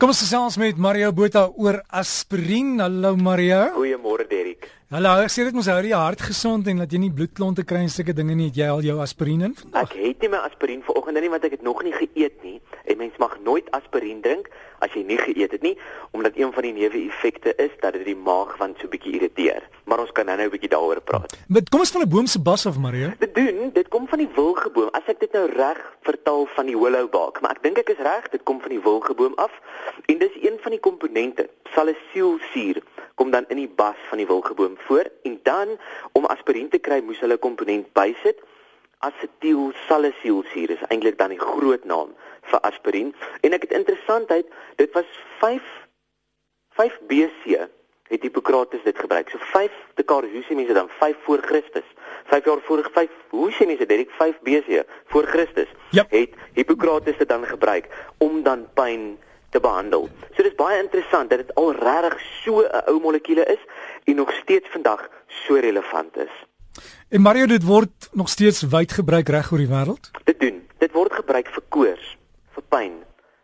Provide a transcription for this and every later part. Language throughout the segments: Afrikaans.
Kom ons gesels met Mario Botha oor aspirien. Hallo Mario. Goeiemôre. Hallo, ek sê dit mos hou die hart gesond en dat jy nie bloedklonte kry en sulke dinge nie. Het jy al jou aspirien in vandag? Ek het nie my aspirien vanoggend nie want ek het nog nie geëet nie. En mens mag nooit aspirien drink as jy nie geëet het nie, omdat een van die neeweffekte is dat dit die maag van so 'n bietjie irriteer. Maar ons kan nou-nou 'n bietjie daaroor praat. Met kom ons van 'n boom se bas af Mario. Dit doen, dit kom van die wilgeboom. As ek dit nou reg vertaal van die hollowbark, maar ek dink ek is reg, dit kom van die wilgeboom af. En dis een van die komponente, salicylsuur kom dan in die bas van die wilgeboom voor en dan om aspirien te kry moes hulle 'n komponent bysit. Asetielsalicylsuur is eintlik dan die groot naam vir aspirien en ek het interessantheid, dit was 5 5 BC het Hippokrates dit gebruik. So 5 dekades, hoe sê mense dan 5 voor Christus. 5 jaar voor 5, hoe sê mense dit? 5 BC voor Christus yep. het Hippokrates dit dan gebruik om dan pyn te behandel. So dis baie interessant dat dit al regtig so 'n ou molekuule is en nog steeds vandag so relevant is. En Mario dit word nog steeds wyd gebruik reg oor die wêreld? Dit doen. Dit word gebruik vir koors, vir pyn,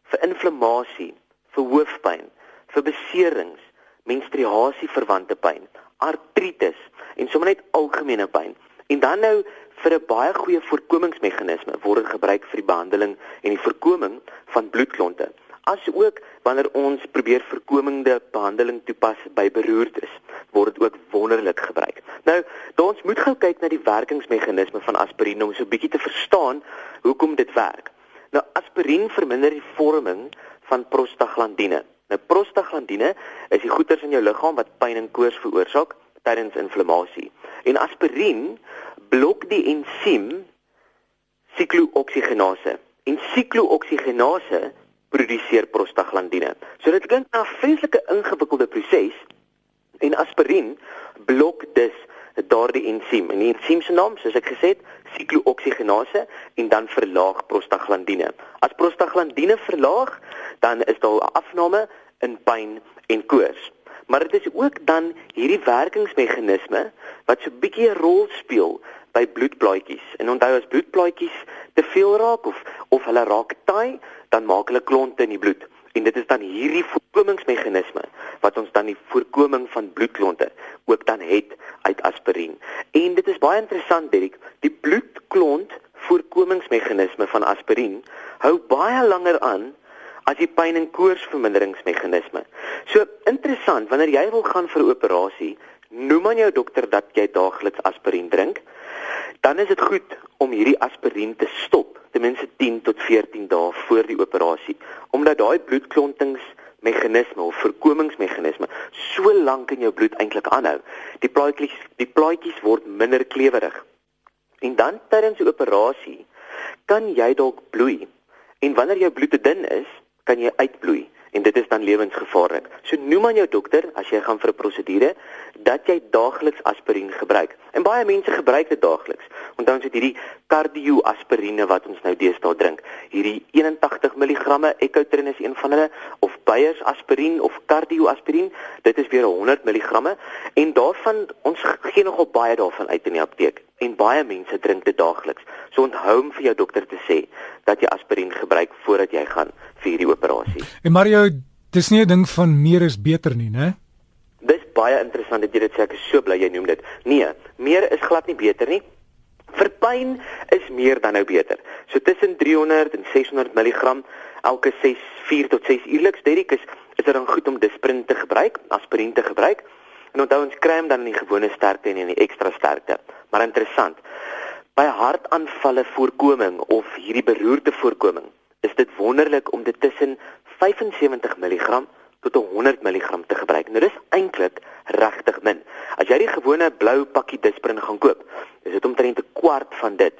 vir inflammasie, vir hoofpyn, vir beserings, menstruasie verwante pyn, artritis en sommer net algemene pyn. En dan nou vir 'n baie goeie voorkomingsmeganisme word dit gebruik vir die behandeling en die voorkoming van bloedklonte asook wanneer ons probeer voorkomende behandeling toepas by beroertes word dit ook wonderlik gebruik. Nou, ons moet gou kyk na die werkingsmeganisme van aspirien om so 'n bietjie te verstaan hoekom dit werk. Nou, aspirien verminder die vorming van prostaglandine. Nou prostaglandine is die goeters in jou liggaam wat pyn en koors veroorsaak tydens inflammasie. En aspirien blok die ensiem siklooksigenase. En siklooksigenase produseer prostaglandine. So dit klink na 'n vreeslike ingewikkelde proses en aspirien blok dus daardie ensiem. En die ensiem se naam, soos ek gesê het, siklooksigenase en dan verlaag prostaglandine. As prostaglandine verlaag, dan is daar 'n afname in pyn en koors. Maar dit is ook dan hierdie werkingsmeganisme wat so 'n bietjie 'n rol speel by bloedplaatjies. En onthou as bloedplaatjies te veel raak of of hulle raak taai, dan maak hulle klonte in die bloed en dit is dan hierdie voorkomingsmeganisme wat ons dan die voorkoming van bloedklonte ook dan het uit aspirien. En dit is baie interessant Dirk, die bloedklont voorkomingsmeganisme van aspirien hou baie langer aan as die pyn en koorsverminderingsmeganisme. So interessant, wanneer jy wil gaan vir 'n operasie, noem aan jou dokter dat jy daagliks aspirien drink, dan is dit goed om hierdie aspirien te stop ten minste 10 tot 14 dae voor die operasie omdat daai bloedklontings meganisme of voorkomingsmeganisme so lank in jou bloed eintlik aanhou. Die plaatjies die plaatjies word minder klewerig. En dan tydens die operasie kan jy dalk bloei. En wanneer jou bloed te dun is, kan jy uitbloei en dit is dan lewensgevaarlik. So noem aan jou dokter as jy gaan vir 'n prosedure dat jy daagliks aspirien gebruik. En baie mense gebruik dit daagliks. Onthou ons het hierdie kardioaspirine wat ons nou deesdae drink. Hierdie 81 mg Ecotrin is een van hulle of Bayers aspirien of kardioaspirien. Dit is weer 100 mg en daarvan ons gee nogal baie daarvan uit in die apteek en baie mense drink dit daagliks. So onthou om vir jou dokter te sê dat jy aspirien gebruik voordat jy gaan vir hierdie operasie. En Mario, dis nie 'n ding van meer is beter nie, né? Dis baie interessant dat jy dit sê. Ek is so bly jy noem dit. Nee, meer is glad nie beter nie. Vir pyn is meer dan nou beter. So tussen 300 en 600 mg elke 6 4 tot 6 uurliks, Derek, is is dit dan goed om Disprin te gebruik, aspirien te gebruik. En onthou ons kry hom dan in die gewone sterkte en in die ekstra sterkte. Maar interessant. By hartaanvalle voorkoming of hierdie beroerte voorkoming dit wonderlik om dit tussen 75 mg tot 100 mg te gebruik. Nou dis eintlik regtig min. As jy die gewone blou pakkie Disprin gaan koop, is dit omtrent 'n kwart van dit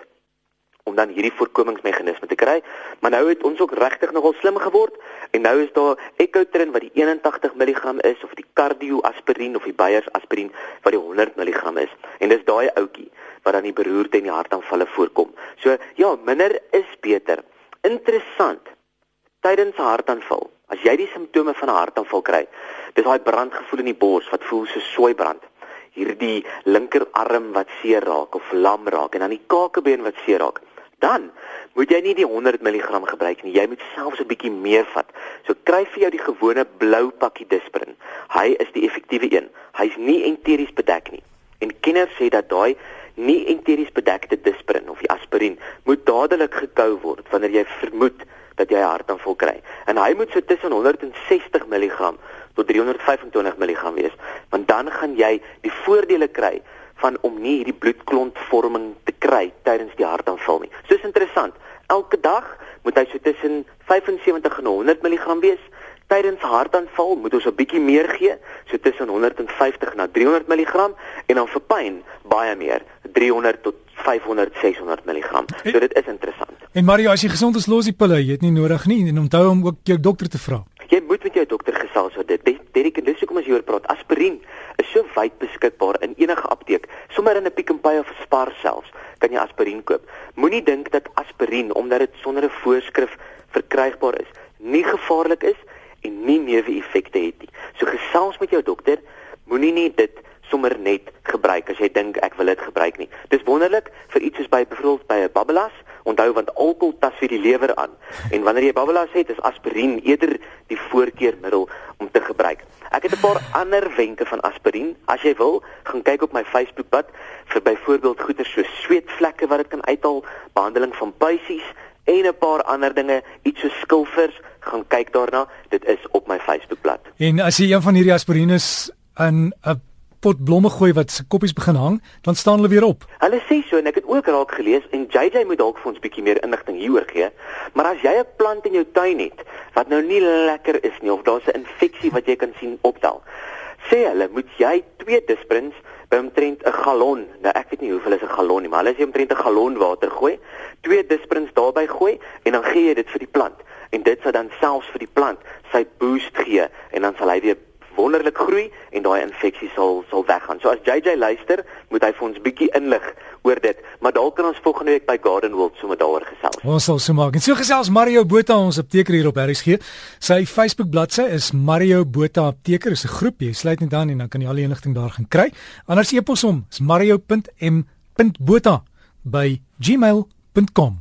om dan hierdie voorkomingsmeganisme te kry. Maar nou het ons ook regtig nogal slim geword en nou is daar Ecotrin wat die 81 mg is of die Cardio aspirien of die Bayers aspirien wat die 100 mg is. En dis daai ouetjie wat dan die beroerte en die hartaanvalle voorkom. So ja, minder is beter. Interessant. Tydens 'n hartaanval, as jy die simptome van 'n hartaanval kry, dis daai brandgevoel in die bors wat voel so soeibrand. Hierdie linkerarm wat seer raak of lam raak en dan die kakebeen wat seer raak. Dan moet jy nie die 100 mg gebruik nie. Jy moet selfs 'n bietjie meer vat. So kry vir jou die gewone blou pakkie Disprin. Hy is die effektiewe een. Hy's nie enteries bedek nie. En kenners sê dat daai nie enteries bedekte Disprin of die aspirien moet dadelik gekou word wanneer jy vermoed dat jy hartaanval kry. En hy moet so tussen 160 mg tot 325 mg wees, want dan gaan jy die voordele kry van om nie hierdie bloedklontvorming te kry tydens die hartaanval nie. So is interessant. Elke dag moet hy so tussen 75 en 100 mg wees. Tydens hartaanval moet ons 'n bietjie meer gee, so tussen 150 na 300 mg en dan vir pyn baie meer, 300 tot 500 600 mg. So dit is interessant. En Mario, as jy gesond is, los die pille, jy het nie nodig nie en onthou om ook jou dokter te vra. Jy moet met jou dokter gesels oor dit. Derek, dis hoekom as jy oor praat, aspirien is so wyd beskikbaar in enige apteek, sommer in 'n Pick n Pay of Spar selfs, kan jy aspirien koop. Moenie dink dat aspirien omdat dit sonder 'n voorskrif verkrygbaar is, nie gevaarlik is en nie neeweffekte het nie. So gesels met jou dokter, moenie net dit sommer net gebruik as jy dink ek wil dit gebruik nie. Dis wonderlik vir iets soos by byvoorbeeld by 'n babbelas, onthou want alkohol tas vir die lewer aan. En wanneer jy babbelas het, is aspirien eerder die voorkeurmiddel om te gebruik. Ek het 'n paar ander wenke van aspirien. As jy wil, gaan kyk op my Facebookblad vir byvoorbeeld goeie so sweetvlekke wat dit kan uithaal, behandeling van puisies en 'n paar ander dinge, iets so skilfers, gaan kyk daarna. Dit is op my Facebookblad. En as jy een van hierdie aspirines in 'n pot blomme gooi wat se koppies begin hang, dan staan hulle weer op. Hulle sê so en ek het ook raak gelees en JJ moet dalk vir ons bietjie meer inligting hieroor gee. Maar as jy 'n plant in jou tuin het wat nou nie lekker is nie of daar's 'n infeksie wat jy kan sien optel, sê hulle moet jy twee disprins by omtrent 'n gallon. Nou ek weet nie hoeveel is 'n gallon nie, maar hulle sê omtrent 'n gallon water gooi, twee disprins daarbey gooi en dan gee jy dit vir die plant. En dit sal dan selfs vir die plant sy boost gee en dan sal hy weer wonderlik groei daai infeksie sal sal weggaan. So as JJ luister, moet hy vir ons bietjie inlig oor dit, maar dalk kan ons volgende week by Garden World sommer daaroor gesels. Ons sal so maak. En so gesels Mario Botha ons apteker hier op RSG. Sy Facebook bladsy is Mario Botha apteker, is 'n groep. Jy sluit net dan en dan kan jy al die inligting daar gaan kry. Anders e-pos hom is mario.m.botha by gmail.com